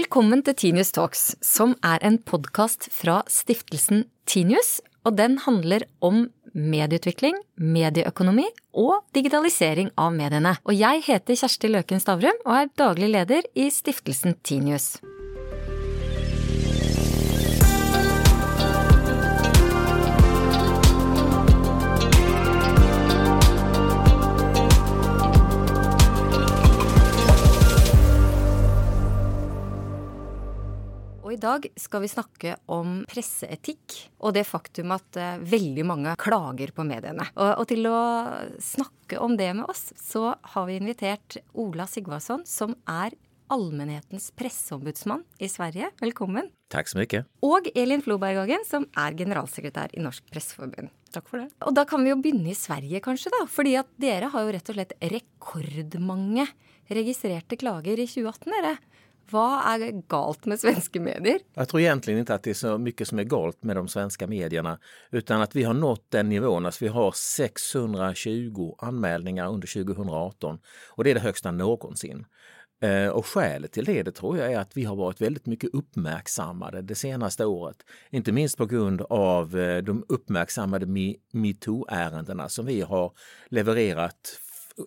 Velkommen til Tinius Talks, som er en podkast fra stiftelsen Tinius. Og den handler om medieutvikling, medieøkonomi og digitalisering av mediene. Og jeg heter Kjersti Løken Stavrum og er daglig leder i stiftelsen Tinius. Dag skal vi snakke om presseetikk og det faktum at uh, veldig mange klager på mediene. Og, og, til å snakke om det med oss, så har vi invitert Ola Sigvarsson, som er allmennhetens presseombudsmann i Sverige. Velkommen. Takk så mye. Og Elin Floberghagen, som er generalsekretær i Norsk Presseforbund. Takk for det. Og da kan vi jo begynne i Sverige, kanskje, da. Fordi at dere har jo rett og slett rekordmange registrerte klager i 2018, dere. Hva er galt med svenske medier? Jeg tror egentlig ikke at det er så mye som er galt med de svenske mediene, utan at vi har nått den nivån at vi har 620 anmälningar under 2018 og det er det högsta någonsin. Eh, og skälet til det, det tror jeg er at vi har vært veldig mye uppmärksammade det seneste året. Ikke minst på grund av eh, de uppmärksammade metoo-ärendena som vi har levererat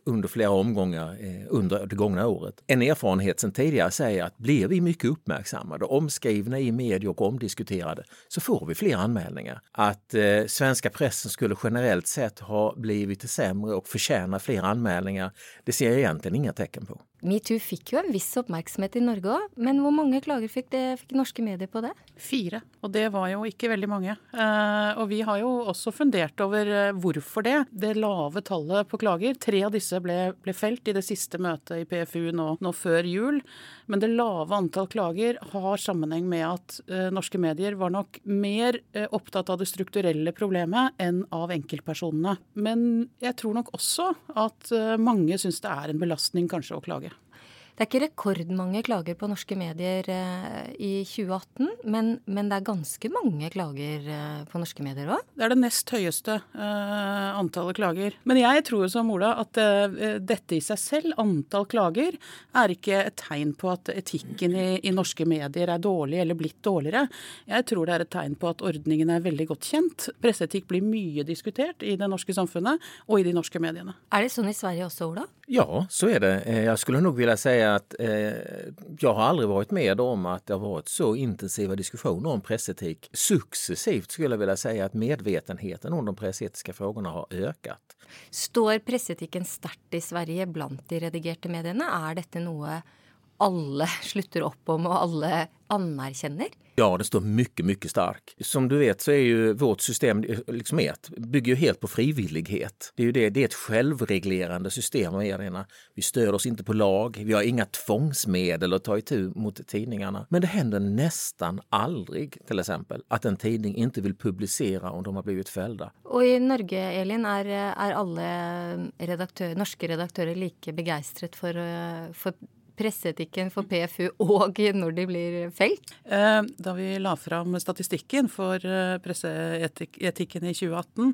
under flere omgångar eh, under det gångna året. En erfarenhet som tidligere sier at blir vi mye uppmärksammade, omskrivna i medier og omdiskuterade, så får vi flere anmälningar. At eh, svenska pressen skulle generelt sett ha blivit sämre og förtjäna flere anmälningar, det ser jeg egentlig ingen tecken på. Metoo fikk jo en viss oppmerksomhet i Norge òg, men hvor mange klager fikk, det, fikk, norske medier på det? Fire, og det var jo ikke veldig mange. Eh, og vi har jo også fundert over eh, hvorfor det. Det lave tallet på klager. Tre av disse ble, ble felt i det siste møtet i PFU nå, nå, før jul. Men det lave antall klager har sammenheng med at eh, norske medier var nok mer eh, opptatt av det strukturelle problemet enn av enkeltpersonene. Men jeg tror nok også at eh, mange syns det er en belastning kanskje å klage. Det er ikke rekordmange klager på norske medier eh, i 2018, men, men, det er ganske mange klager eh, på norske medier òg? Det er det nest høyeste uh, antallet klager. Men jeg tror som Ola at uh, dette i seg selv, antall klager, er ikke et tegn på at etikken i, i, norske medier er dårlig eller blitt dårligere. Jeg tror det er et tegn på at ordningen er veldig godt kjent. Presseetikk blir mye diskutert i det norske samfunnet og i de norske mediene. Er det sånn i Sverige også, Ola? Ja, så er det. Jeg skulle nok vilja si at eh, jag har aldrig varit med om at det har vært så intensiva diskussioner om pressetik. Successivt skulle jeg vilja säga at medvetenheten om de pressetiska frågorna har ökat. Står pressetikken sterkt i Sverige blant de redigerte mediene? Er dette noe alle slutter opp om og alle anerkjenner? Ja, det står mye, mye sterk. Som du vet så er jo vårt system liksom et, bygger jo helt på frivillighet. Det er jo det, det er et selvreglerende system. Vi støder oss ikke på lag, vi har inga tvångsmedel å ta itu mot tidningene. Men det hender nesten aldri, til eksempel, at en tidning ikke vil publisere om de har blitt felt. Og i Norge, Elin, er, er alle redaktør, norske redaktører like begeistret for, for presseetikken for PFU og når de blir felt? Eh, da vi la fram statistikken for eh, presseetikken i 2018,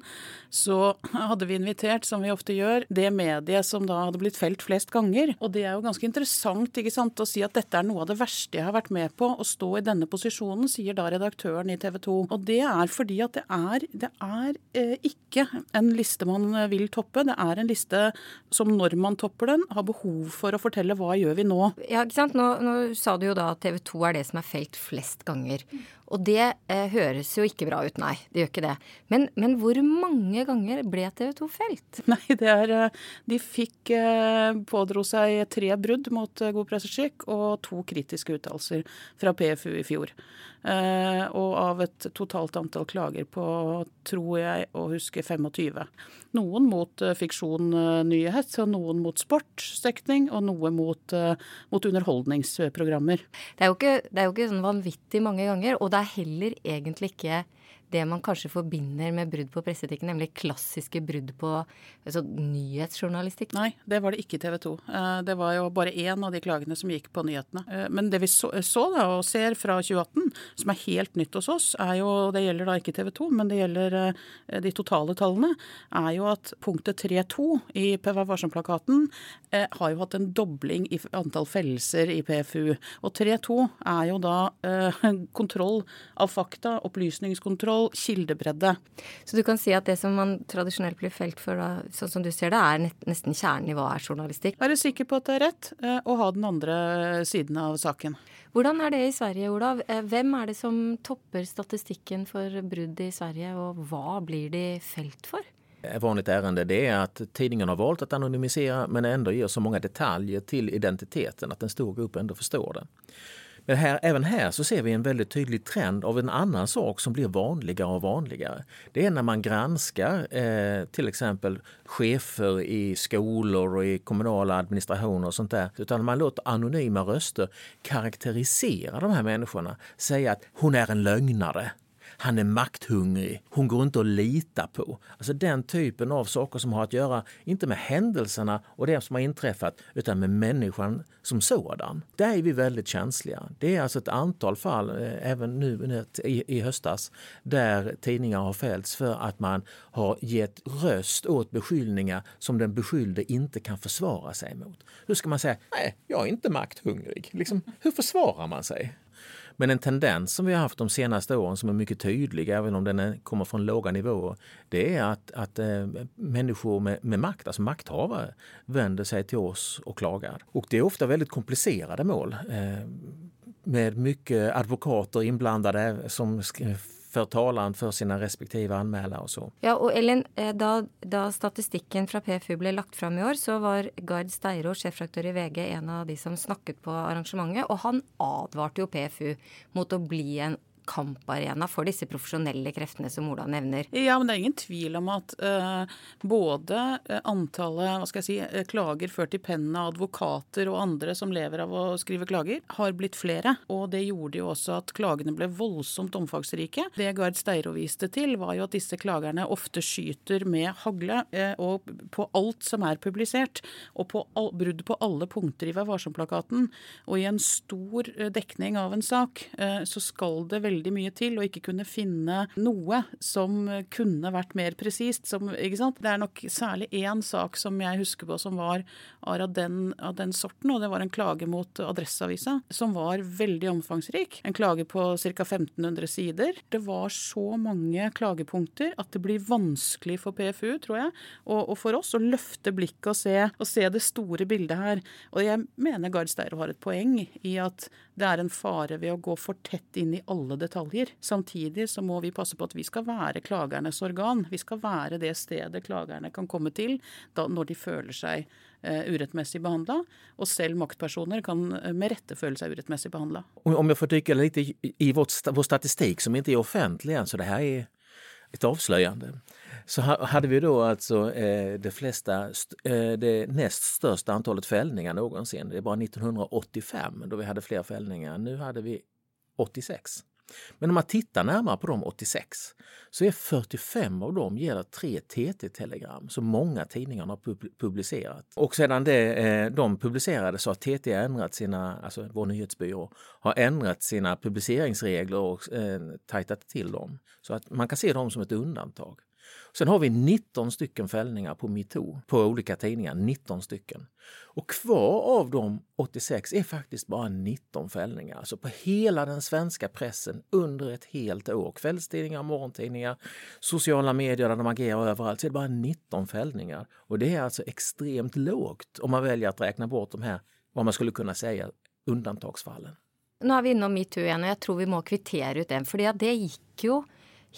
så hadde vi invitert, som vi ofte gjør, det mediet som da hadde blitt felt flest ganger. Og det er jo ganske interessant ikke sant, å si at dette er noe av det verste jeg har vært med på. Å stå i denne posisjonen, sier da redaktøren i TV 2. Og det er fordi at det er, det er eh, ikke en liste man vil toppe. Det er en liste som når man topper den, har behov for å fortelle hva gjør vi nå. Ja, ikke sant. Nå, nå sa du jo da at TV 2 er det som er felt flest ganger. Og det eh, høres jo ikke bra ut, nei. Det gjør ikke det. Men, men hvor mange ganger ble TV 2 felt? Nei, det er eh, De fikk eh, pådro seg tre brudd mot eh, god presseskikk og to kritiske uttalelser fra PFU i fjor. Eh, og av et totalt antall klager på, tror jeg å huske, 25. Noen mot uh, fiksjon, nyhet, og noen mot sportsdekning, og noe mot, uh, mot underholdningsprogrammer. Det er, ikke, det er, jo ikke, sånn vanvittig mange ganger, og det er heller egentlig ikke det man kanskje forbinder med brudd på presseetikken, nemlig klassiske brudd på altså, nyhetsjournalistikk? Nei, det var det ikke TV 2. Eh, det var jo bare én av de klagene som gikk på nyhetene. Eh, men det vi så, så da, og ser fra 2018, som er helt nytt hos oss, er jo, det gjelder da ikke TV 2, men det gjelder eh, de totale tallene, er jo at punktet 3.2 i PV Varsom-plakaten har jo hatt en dobling i antall fellelser i PFU. Og 3.2 er jo da kontroll av fakta, opplysningskontroll, kildebredde. Så du kan si at det som man tradisjonelt blir felt for, da, sånn som du ser det, er nesten kjernen i hva er journalistikk? Være sikker på at det er rett, eh, og ha den andre siden av saken. Hvordan er det i Sverige, Olav? Eh, hvem er det som topper statistikken for brudd i Sverige, og hva blir de felt for? Et vanlig ærende det er at tidningen har valgt å anonymisere, men ändå gir så mange detaljer til identiteten at en stor grupp ändå forstår det. Men här, även här så ser vi en väldigt tydlig trend av en annan sak som blir vanligare och vanligare. Det är när man granskar eh, till exempel chefer i skolor och i kommunala administrationer och sånt där. Utan man låter anonyma röster karaktärisera de här människorna. Säga att hon är en lögnare han är makthungrig, hon går inte att lita på. Alltså den typen av saker som har att göra, inte med händelserna och det som har inträffat, utan med människan som sådan. Där är vi väldigt känsliga. Det är alltså ett antal fall, eh, även nu i, i höstas, där tidningar har fällts för att man har gett röst åt beskyllningar som den beskyllde inte kan försvara sig mot. Hur ska man säga, nej, jag är inte makthungrig. Liksom, hur försvarar man sig? Men en tendens som vi har haft de senaste åren som är mycket tydlig, även om den kommer från låga nivåer, det är att, att äh, människor med, med, makt, alltså makthavare, vänder sig till oss och klagar. Och det är ofta väldigt komplicerade mål. Äh, med mycket advokater inblandade som för talan for sine respektive anmeldere og så. Ja, og Ellen, eh, da, da, statistikken fra PFU ble lagt fram i år, så var Gard Steiro, sjefredaktør i VG, en av de som snakket på arrangementet. Og han advarte jo PFU mot å bli en kamparena for disse profesjonelle kreftene som Ola nevner. Ja, men det er ingen tvil om at uh, både eh, antallet hva skal jeg si, eh, klager ført i pennen av advokater og andre som lever av å skrive klager, har blitt flere. Og det gjorde jo også at klagene ble voldsomt omfangsrike. Det Gard Steiro viste til, var jo at disse klagerne ofte skyter med hagle uh, og på alt som er publisert, og på all, brudd på alle punkter i Vær varsom-plakaten. Og i en stor dekning av en sak uh, så skal det veldig veldig mye til og ikke kunne finne noe som kunne vært mer presist. Det er nok særlig én sak som jeg husker på som var av den, av den, sorten, og det var en klage mot Adresseavisa, som var veldig omfangsrik. En klage på ca. 1500 sider. Det var så mange klagepunkter at det blir vanskelig for PFU, tror jeg, og, og for oss å løfte blikket og se, og se, det store bildet her. Og jeg mener Gard Steiro har et poeng i at det er en fare ved å gå for tett inn i alle detaljer. Samtidig så må vi passe på at vi skal være klagernes organ. Vi skal være det stedet klagerne kan komme til da, når de føler seg uh, urettmessig behandla. Og selv maktpersoner kan uh, med rette føle seg urettmessig behandla. Om jeg får dykke litt i, vår, vår statistikk, som ikke er offentlig så det her er et avslöjande. Så hade vi då alltså eh, det, flesta, eh, det näst största antalet fällningar någonsin. Det var 1985 då vi hade fler fällningar. Nu hade vi 86. Men om man tittar närmare på de 86 så är 45 av dem gäller tre TT-telegram som många tidningar har publicerat. Och sedan det, eh, de publicerades så har TT ändrat sina, alltså vår nyhetsbyrå, har ändrat sina publiceringsregler och eh, tajtat till dem. Så att man kan se dem som ett undantag. Sen har vi 19 stycken fällningar på metoo på olika tidningar. 19 stycken. Och kvar av de 86 är faktiskt bara 19 fällningar. Alltså på hela den svenska pressen under ett helt år. Kvällstidningar, morgontidningar, sociala medier där de agerar överallt. Så är det bara 19 fällningar. Och det är alltså extremt lågt om man väljer att räkna bort de här, vad man skulle kunna säga, undantagsfallen. Nå er vi innom metoo igjen, og jeg tror vi må kvittere ut den. For det gikk jo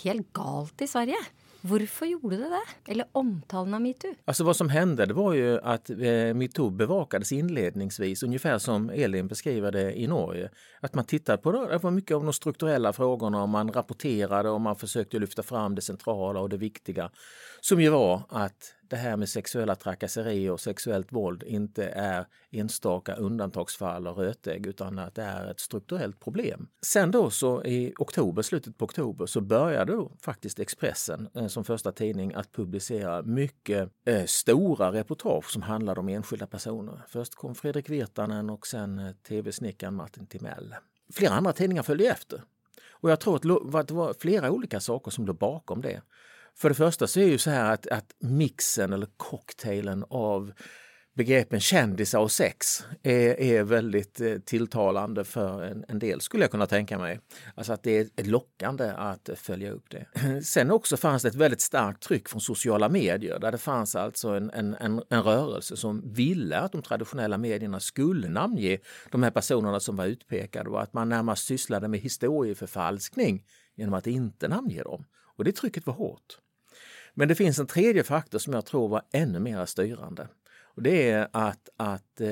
helt galt i Sverige. Hvorfor gjorde det det? Eller omtalen av metoo? Alltså vad som hände det var ju att eh, metoo bevakades inledningsvis, ungefär som Elin beskriver det i Norge. Att man tittade på det, det var mycket av de strukturella frågorna och man rapporterade och man försökte lyfta fram det centrala och det viktiga. Som ju var att det här med sexuella trakasserier och sexuellt våld inte är enstaka undantagsfall och rötägg utan att det är ett strukturellt problem. Sen då så i oktober, slutet på oktober, så började då faktiskt Expressen eh, som första tidning att publicera mycket eh, stora reportage som handlade om enskilda personer. Först kom Fredrik Virtanen och sen eh, tv-snickaren Martin Timell. Flera andra tidningar följde efter. Och jag tror att det var flera olika saker som låg bakom det. För det första så är ju så här att, att mixen eller cocktailen av begreppen kändisar och sex är, är väldigt eh, tilltalande för en, en, del, skulle jag kunna tänka mig. Alltså att det är lockande att följa upp det. Sen också fanns det ett väldigt starkt tryck från sociala medier där det fanns alltså en, en, en, en rörelse som ville att de traditionella medierna skulle namnge de här personerna som var utpekade och att man närmast sysslade med historieförfalskning genom att inte namnge dem. Och det trycket var hårt. Men det finns en tredje faktor som jag tror var ännu mer styrande. Och det är att, att eh,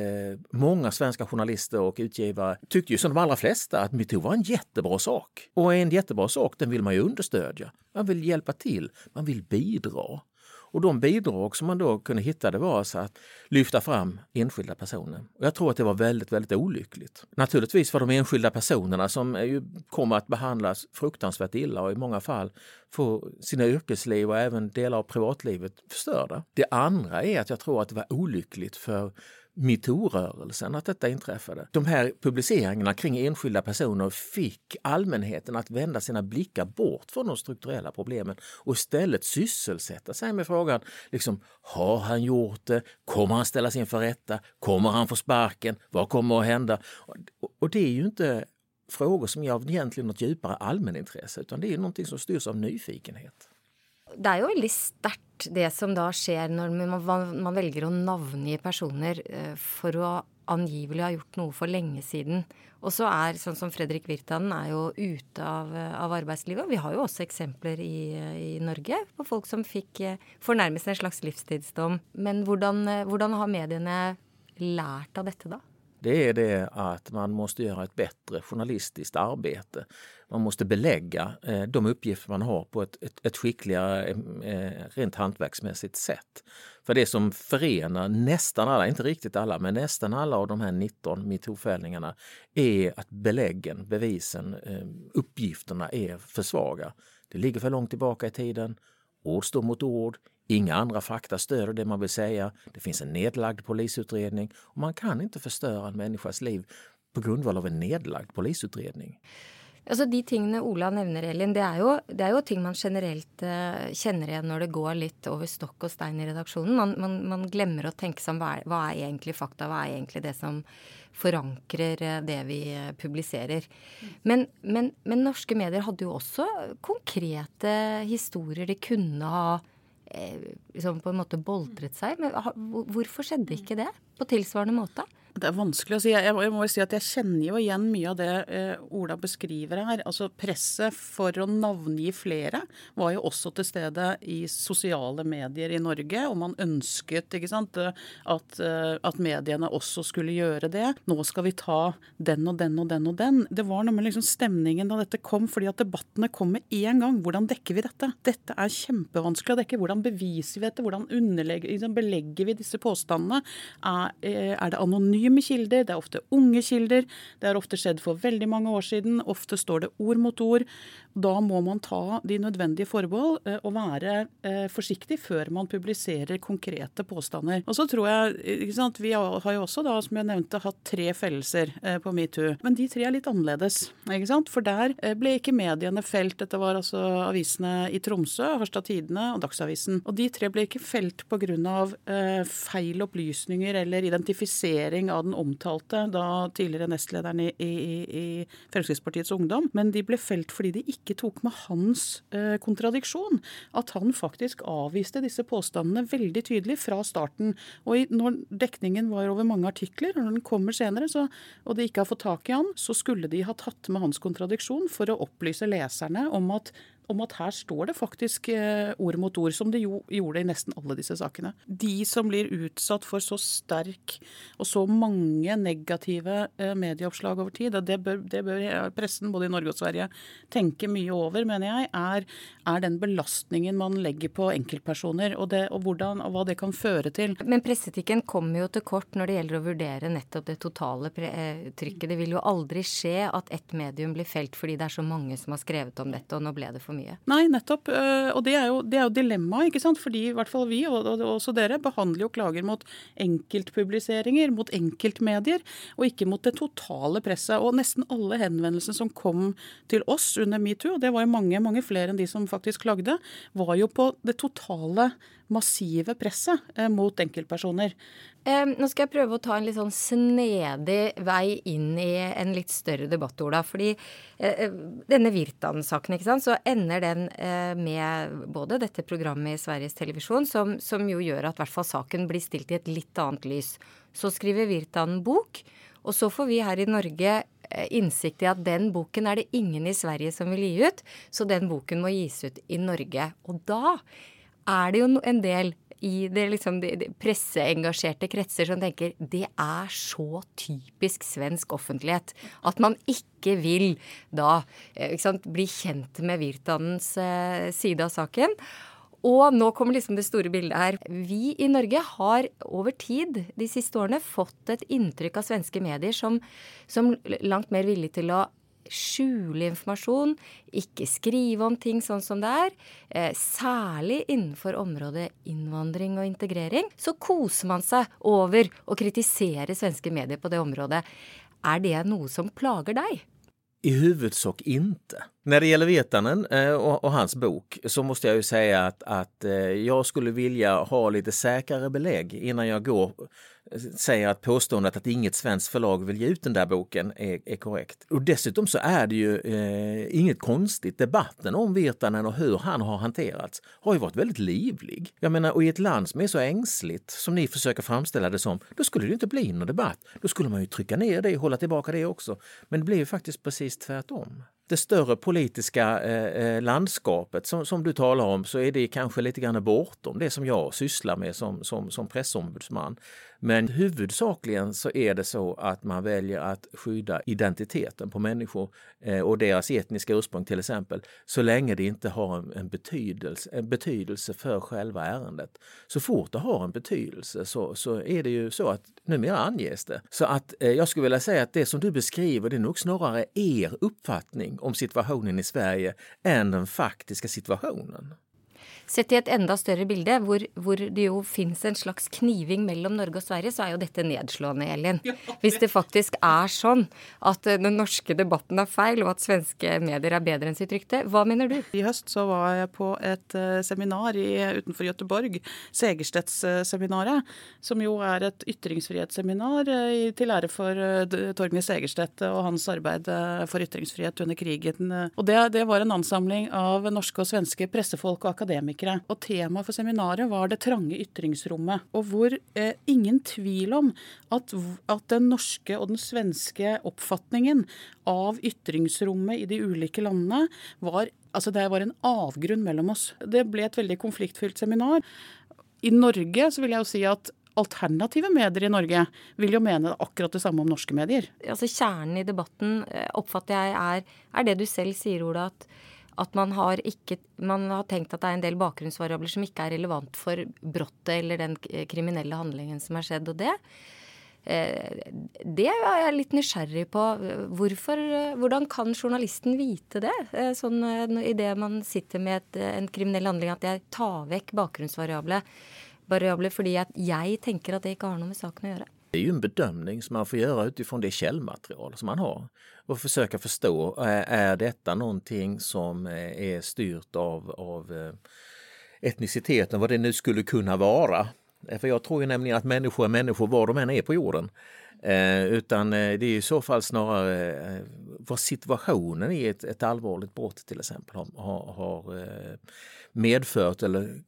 många svenska journalister och utgivare tyckte ju som de allra flesta att metoo var en jättebra sak. Och en jättebra sak, den vill man ju understödja. Man vill hjälpa till, man vill bidra. Och de bidrag som man då kunde hitta det var alltså att lyfta fram enskilda personer. Och jag tror att det var väldigt, väldigt olyckligt. Naturligtvis för de enskilda personerna som ju kommer att behandlas fruktansvärt illa och i många fall få sina yrkesliv och även delar av privatlivet förstörda. Det andra är att jag tror att det var olyckligt för metoo-rörelsen att detta inträffade. De här publiceringarna kring enskilda personer fick allmänheten att vända sina blickar bort från de strukturella problemen och istället sysselsätta sig med frågan liksom, har han gjort det? Kommer han ställas inför rätta? Kommer han få sparken? Vad kommer att hända? Och det är ju inte frågor som är av egentligen något djupare allmänintresse utan det är någonting som styrs av nyfikenhet. Det er jo veldig sterkt det som da skjer når man, man velger å navngi personer eh, for å angivelig ha gjort noe for lenge siden. Og så er sånn som Fredrik Virtanen er jo ute av, av arbeidslivet. Vi har jo også eksempler i, i, Norge på folk som fikk fornærmest en slags livstidsdom. Men hvordan, hvordan har mediene lært av dette, da? Det är det att man måste göra ett bättre journalistiskt arbete. Man måste belägga eh, de uppgifter man har på ett, ett, ett skickligare, eh, rent hantverksmässigt sätt. För det som förenar nästan alla, inte riktigt alla, men nästan alla av de här 19 metoo-fällningarna är att beläggen, bevisen, eh, uppgifterna är för svaga. Det ligger för långt tillbaka i tiden. Ord står mot ord, Inga andra fakta stöder det man vill säga. Det finns en nedlagd polisutredning och man kan inte förstöra en människas liv på grundval av en nedlagd polisutredning. Altså De tingene Ola nevner, Elin, det er jo, det er jo ting man generelt uh, kjenner igjen når det går litt over stokk og stein i redaksjonen. Man, man, man glemmer å tenke seg om hva er, hva egentlig fakta, hva er egentlig det som forankrer uh, det vi uh, publiserer. Men, men, men, norske medier hadde jo også konkrete historier de kunne ha liksom på en måte boltret seg. Men hvorfor skjedde ikke det på tilsvarende måte? Det er vanskelig å si. Jeg, jeg må si at jeg kjenner jo igjen mye av det eh, Ola beskriver her. Altså Presset for å navngi flere var jo også til stede i sosiale medier i Norge. Og man ønsket ikke sant, at, at mediene også skulle gjøre det. Nå skal vi ta den og den og den og den. Det var noe med liksom stemningen da dette kom, fordi at debattene kom med en gang. Hvordan dekker vi dette? Dette er kjempevanskelig å dekke. Hvordan beviser vi dette? Hvordan liksom belegger vi disse påstandene? Er, er det anonymt? Anonyme kilder, det er ofte unge kilder. Det har ofte skjedd for veldig mange år siden. Ofte står det ord mot ord. Da må man ta de nødvendige forbehold eh, og være eh, forsiktig før man publiserer konkrete påstander. Og så tror jeg, ikke sant, Vi har jo også, da, som jeg nevnte, hatt tre fellelser eh, på metoo. Men de tre er litt annerledes. ikke sant? For der ble ikke mediene felt. Dette var altså avisene i Tromsø, Harstad Tidende og Dagsavisen. Og de tre ble ikke felt pga. Eh, feil opplysninger eller identifisering av den omtalte, da tidligere nestlederen i, i, i Fremskrittspartiets Ungdom. Men de ble felt fordi de ikke tok med hans eh, kontradiksjon. At han faktisk avviste disse påstandene veldig tydelig fra starten. Og i, når dekningen var over mange artikler, og når den kommer senere, så, og de ikke har fått tak i han, så skulle de ha tatt med hans kontradiksjon for å opplyse leserne om at om at her står det faktisk eh, ord mot ord, som det jo gjorde i nesten alle disse sakene. De som blir utsatt for så sterk og så mange negative eh, medieoppslag over tid, og det bør, det bør pressen både i Norge og Sverige tenke mye over, mener jeg, er, er den belastningen man legger på enkeltpersoner, og, det, og, hvordan, og hva det kan føre til. Men presseetikken kommer jo til kort når det gjelder å vurdere nettopp det totale trykket. Det vil jo aldri skje at ett medium blir felt fordi det er så mange som har skrevet om dette, og nå ble det for mye. Nei, nettopp. Eh, og det er jo, det jo dilemmaet, ikke sant. Fordi i hvert fall vi, og, og også dere, behandler jo klager mot enkeltpubliseringer, mot enkeltmedier, og ikke mot det totale presset. Og nesten alle henvendelsene som kom til oss under metoo, og det var jo mange, mange flere enn de som faktisk klagde, var jo på det totale massive presset eh, mot enkeltpersoner. Eh, nå skal jeg prøve å ta en litt sånn snedig vei inn i en litt større debatt, Ola. Fordi eh, denne Virtan-saken, ikke sant, så ender den med både dette programmet i Sveriges Televisjon, som, som jo gjør at hvert fall saken blir stilt i et litt annet lys. Så skriver Virtan bok, og så får vi her i Norge innsikt i at den boken er det ingen i Sverige som vil gi ut, så den boken må gis ut i Norge. Og da er det jo en del i det, liksom, de, presseengasjerte kretser som tenker det er så typisk svensk offentlighet at man ikke vil da ikke sant, bli kjent med Virtanens eh, side av saken. Og nå kommer liksom det store bildet her. Vi i Norge har over tid de siste årene fått et inntrykk av svenske medier som, som langt mer villig til å skjule informasjon, ikke skrive om ting sånn som det er. Eh, særlig innenfor området innvandring og integrering. Så koser man seg over å kritisere svenske medier på det området. Er det noe som plager deg? I huvudsak inte. När det gäller Virtanen og och, hans bok så måste jag ju säga att, att eh, jag skulle vilja ha lite säkrare belägg innan jag går säger att påståendet att inget svenskt förlag vill ge ut den där boken är, är korrekt. Och dessutom så är det ju eh, inget konstigt. Debatten om Virtanen och hur han har hanterats har ju varit väldigt livlig. Jag menar, och i ett land som är så ängsligt som ni försöker framställa det som, då skulle det inte bli någon debatt. Då skulle man ju trycka ner det och hålla tillbaka det också. Men det ju faktiskt precis tvärtom det större politiska eh, eh, landskapet som, som, du talar om så är det kanske lite grann bortom det som jag sysslar med som, som, som pressombudsman. Men huvudsakligen så är det så att man väljer att skydda identiteten på människor eh, och deras etniska ursprung till exempel, så länge det inte har en, betydelse, en betydelse för själva ärendet. Så fort det har en betydelse så, så är det ju så att numera anges det. Så att eh, jag skulle vilja säga att det som du beskriver det är nog snarare er uppfattning om situationen i Sverige än den faktiska situationen. Sett i et enda større bilde, hvor, hvor det jo fins en slags kniving mellom Norge og Sverige, så er jo dette nedslående, Elin. Hvis det faktisk er sånn at eh, den norske debatten er feil, og at svenske medier er bedre enn sitt rykte, hva mener du? I høst så var jeg på et uh, seminar i, utenfor Göteborg, Segerstedtseminaret, som jo er et ytringsfrihetsseminar uh, til ære for Torgny Segerstedt og hans arbeid for ytringsfrihet under krigen. Og det, det var en ansamling av norske og svenske pressefolk og akademikere akademikere. Og temaet for seminaret var det trange ytringsrommet. Og hvor eh, ingen tvil om at, at, den norske og den svenske oppfatningen av ytringsrommet i de ulike landene var Altså det var en avgrunn mellom oss. Det ble et veldig konfliktfylt seminar. I Norge så vil jeg jo si at alternative medier i Norge vil jo mene akkurat det samme om norske medier. Altså Kjernen i debatten eh, oppfatter jeg er, er det du selv sier, Ola, at at man har, ikke, man har tenkt at det er en del bakgrunnsvariabler som ikke er relevant for brottet eller den kriminelle handlingen som er skjedd. Og det, eh, det er jeg litt nysgjerrig på. Hvorfor, hvordan kan journalisten vite det? Eh, sånn eh, Idet man sitter med et, en kriminell handling, at jeg tar vekk bakgrunnsvariabler fordi jeg tenker at det ikke har noe med saken å gjøre. Det är ju en bedömning som man får göra utifrån det källmaterial som man har och försöka förstå, är detta någonting som är styrt av, av eh, etniciteten, vad det nu skulle kunna vara? För jag tror ju nämligen att människor är människor var de än är på jorden. Eh, utan eh, det är i så fall snarare eh, vad situationen i ett, ett allvarligt brott till exempel har, har, medfört eller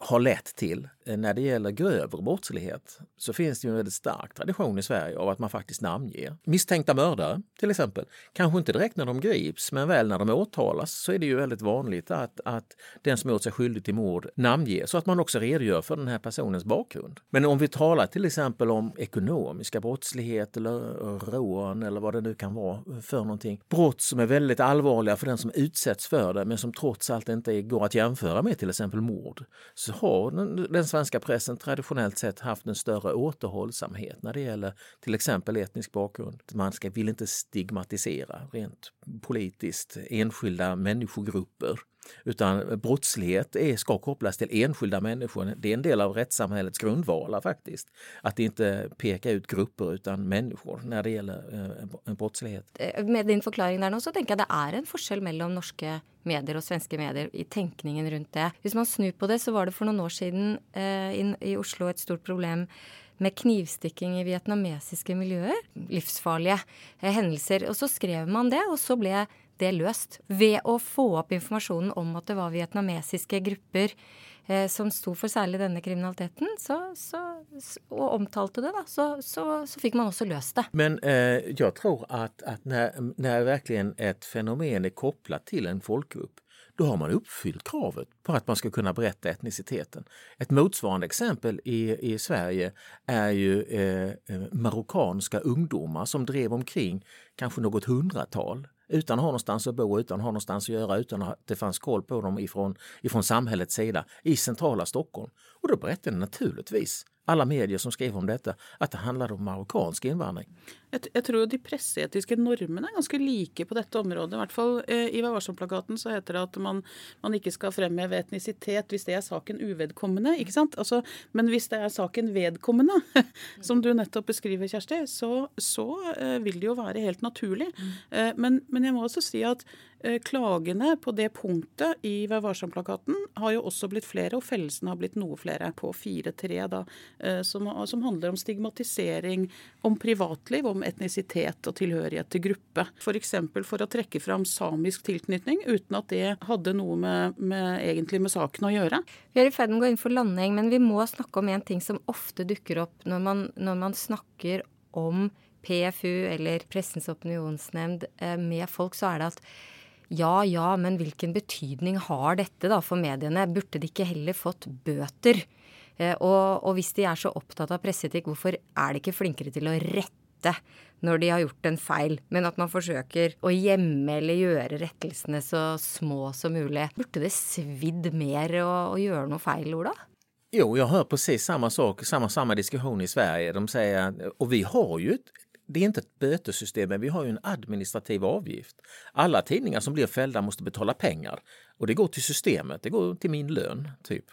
har lett till. När det gäller grövre brottslighet så finns det ju en väldigt stark tradition i Sverige av att man faktiskt namnger. Misstänkta mördare till exempel, kanske inte direkt när de grips men väl när de åtalas så är det ju väldigt vanligt att, att den som gjort sig skyldig till mord namnges så att man också redogör för den här personens bakgrund. Men om vi talar till exempel om ekonomiska brottslighet eller rån eller vad det nu kan vara för någonting. Brott som är väldigt allvarliga för den som utsätts för det men som trots allt inte går att jämföra med till exempel mord. Så har den, den svenska pressen traditionellt sett haft en större återhållsamhet när det gäller till exempel etnisk bakgrund. Man ska, vill inte stigmatisera rent politiskt enskilda människogrupper utan brottslighet är, ska kopplas till enskilda människor. Det är en del av rättssamhällets grundvalar faktiskt. Att inte peka ut grupper utan människor när det gäller eh, brottslighet. Eh, med din förklaring där nu så tänker jag det är en skillnad mellan norska medier och svenska medier i tänkningen runt det. Om man snur på det så var det för några år sedan eh, i Oslo ett stort problem med knivstikking i vietnamesiske miljøer. Livsfarlige hendelser. Og så skrev man det, og så ble det løst ved å få opp informasjonen om at det var vietnamesiske grupper eh, som sto for særlig denne kriminaliteten, så, så, og omtalte det, da, så, så, fikk man også løst det. Men eh, jeg tror at, at når, når virkelig et fenomen er koblet til en folkgrupp, da har man oppfylt kravet på at man skal kunne berette etnisiteten. Et motsvarende eksempel i, i Sverige er jo eh, marokkanske ungdommer som drev omkring kanskje noe hundratal utan att ha någonstans att bo, utan att ha någonstans att göra, utan att det fanns koll på dem ifrån, ifrån samhällets sida i centrala Stockholm. Och då berättade naturligtvis alla medier som skriver om detta, at det handler om marokkansk innvandring. Jeg, jeg tror de presseetiske normene er ganske like på dette området. I hvert fall eh, I Vær varsom-plakaten så heter det at man, man, ikke skal fremheve etnisitet hvis det er saken uvedkommende. ikke sant? Altså, men hvis det er saken vedkommende, som du nettopp beskriver, Kjersti, så, så eh, vil det jo være helt naturlig. Eh, men, men, jeg må også si at klagene på det punktet i Vær varsom-plakaten har jo også blitt flere, og fellelsene har blitt noe flere, på 4-3, da, eh, som, som handler om stigmatisering, om privatliv, om etnisitet og tilhørighet til gruppe. F.eks. For, for å trekke fram samisk tilknytning, uten at det hadde noe med, med, egentlig med saken å gjøre. Vi er i ferd med å gå inn for landing, men vi må snakke om en ting som ofte dukker opp når man, når man snakker om PFU eller Pressens opinionsnemnd eh, med folk, så er det at ja, ja, men hvilken betydning har dette da for mediene? Burde de ikke heller fått bøter? Eh, og, og, hvis de er så opptatt av presseetikk, hvorfor er de ikke flinkere til å rette når de har gjort en feil, men at man forsøker å gjemme eller gjøre rettelsene så små som mulig. Burde det svidd mer å, å gjøre noe feil, Ola? Jo, jag hör precis samma sak, samma, samma diskussion i Sverige. De säger, och vi har ju ett, det är inte ett bötessystem, men vi har ju en administrativ avgift. Alla tidningar som blir fällda måste betala pengar och det går till systemet, det går till min lön, typ.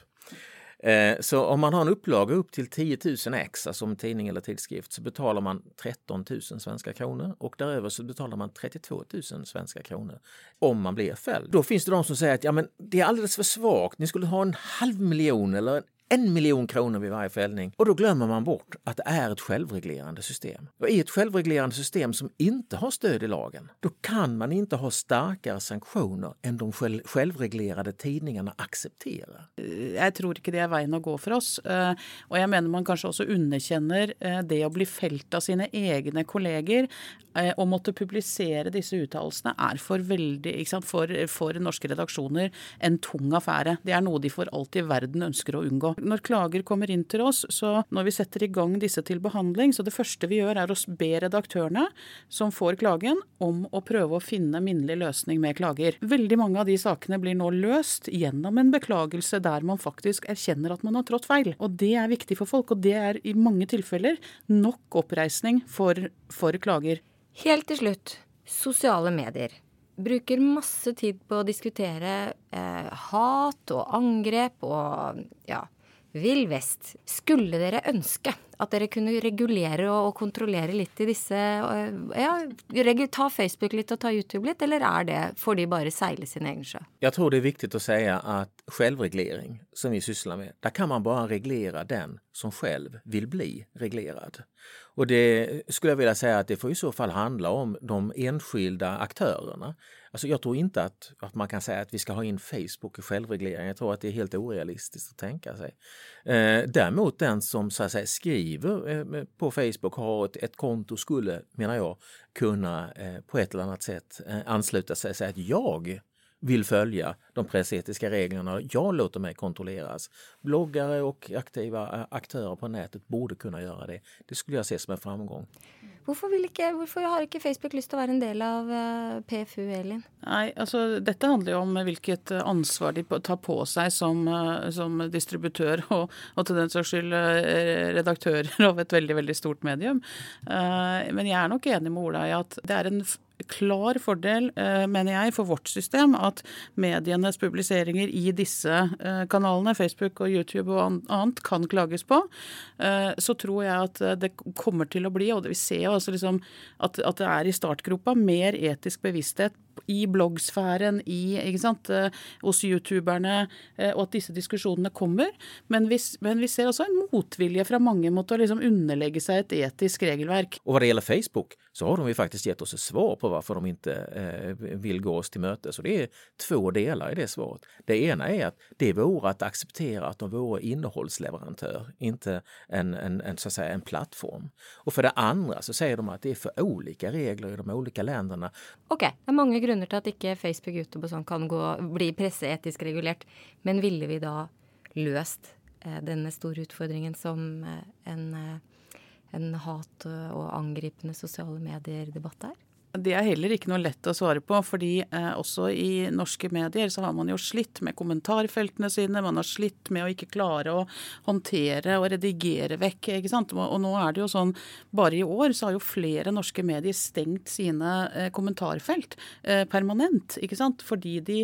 Eh, så om man har en upplaga upp till 10 000 ex, alltså tidning eller tidskrift, så betalar man 13 000 svenska kronor och däröver så betalar man 32 000 svenska kronor om man blir fälld. Då finns det de som säger att ja, men det är alldeles för svagt, ni skulle ha en halv miljon eller en miljon kronor vid varje fällning. Och då glömmer man bort att det är ett självreglerande system. Och i ett självreglerande system som inte har stöd i lagen, då kan man inte ha starkare sanktioner än de självreglerade tidningarna accepterar. Jag tror inte det är vägen att gå för oss. og och jag menar man kanske också underkänner eh, det att bli fällt av sina egna kollegor eh, och måtte publicera dessa uttalelser är för, väldigt, för, för norska redaktioner en tung affære. Det är något de för allt i världen önskar att undgå når klager kommer inn til oss, så når vi setter i gang disse til behandling, så det første vi gjør er å be redaktørene som får klagen, om å prøve å finne minnelig løsning med klager. Veldig mange av de sakene blir nå løst gjennom en beklagelse der man faktisk erkjenner at man har trådt feil. Og det er viktig for folk, og det er i mange tilfeller nok oppreisning for, for klager. Helt til slutt, sosiale medier bruker masse tid på å diskutere eh, hat og angrep og ja, Vill vest. Skulle dere ønske at dere kunne regulere og, og kontrollere litt i disse Ja, ta Facebook litt og ta YouTube litt, eller er det får de bare seile sin egen sjø? Jeg tror det er viktig å si at selvreglering, som vi sysler med, der kan man bare reglere den som selv vil bli reglert. Och det skulle jag vilja säga att det får i så fall handla om de enskilda aktørene. Alltså jeg tror ikke at, at man kan si at vi skal ha inn Facebook i självreglering. Jeg tror at det er helt orealistisk å tenke seg. Eh, däremot den som så att säga, skriver eh, på Facebook har ett, ett konto skulle, menar jag, kunna eh, på ett eller annat sätt eh, ansluta sig och säga att jag vill följa de pressetiska reglerna. Jag låter mig kontrolleras. Bloggare och aktiva eh, aktörer på nätet borde kunna göra det. Det skulle jag se som en framgång. Hvorfor, ikke, hvorfor, har ikke Facebook lyst til å være en del av eh, PFU, Elin? Nei, altså Dette handler jo om hvilket ansvar de tar på seg som, eh, som distributør, og, og, til den saks skyld redaktører av et veldig veldig stort medium. Men jeg er nok enig med Ola i at det er en klar fordel, eh, mener jeg, for vårt system at medienes publiseringer i disse eh, kanalene, Facebook og YouTube og annet, kan klages på. Eh, så tror jeg at det kommer til å bli, og vi ser jo altså liksom at, at det er i startgropa, mer etisk bevissthet i bloggsfæren, i, sant, hos youtuberne, og at disse diskusjonene kommer. Men vi, men vi ser også en motvilje fra mange mot å liksom underlegge seg et etisk regelverk. Og hva det gjelder Facebook, så har de faktisk gitt oss et svar på varför de inte eh, vill gå oss till mötes. Och det är två delar i det svaret. Det ena är att det vore att acceptera att de vore innehållsleverantör, inte en, en, en, så att säga, en plattform. Och för det andra så säger de att det är för olika regler i de olika länderna. Ok, det er mange grunner til at ikke Facebook, YouTube og sånn kan gå, bli presseetisk regulert. Men ville vi da løst eh, denne store utfordringen som eh, en eh, en hat- og angripende sosiale medier-debatt er? Det er heller ikke noe lett å svare på, fordi eh, også i norske medier så har man jo slitt med kommentarfeltene sine. Man har slitt med å ikke klare å håndtere og redigere vekk. ikke sant? Og nå er det jo sånn, bare i år så har jo flere norske medier stengt sine eh, kommentarfelt eh, permanent. ikke sant? Fordi de,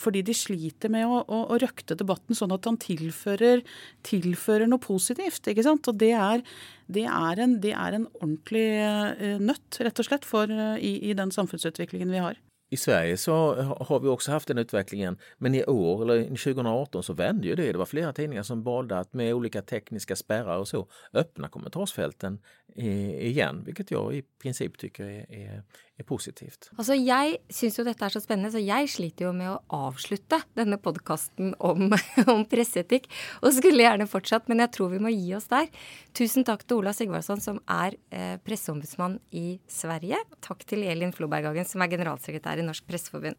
fordi de sliter med å, å, å, røkte debatten sånn at han tilfører, tilfører noe positivt. ikke sant? Og det er det er en, det er en ordentlig eh, nøtt, rett og slett, for, eh, i, i den samfunnsutviklingen vi har. I Sverige så har vi också haft den utvecklingen, men i år, eller 2018, så vände ju det. Det var flera tidningar som valde att med olika tekniska spärrar och så öppna kommentarsfälten igen, vilket jag i princip tycker er, er, er positivt. Altså, Jeg syns jo dette er så spennende, så jeg sliter jo med å avslutte denne podkasten om, om, presseetikk. Og skulle gjerne fortsatt, men jeg tror vi må gi oss der. Tusen takk til Ola Sigvardsson, som er eh, presseombudsmann i Sverige. Takk til Elin Floberghagen, som er generalsekretær i Norsk Presseforbund.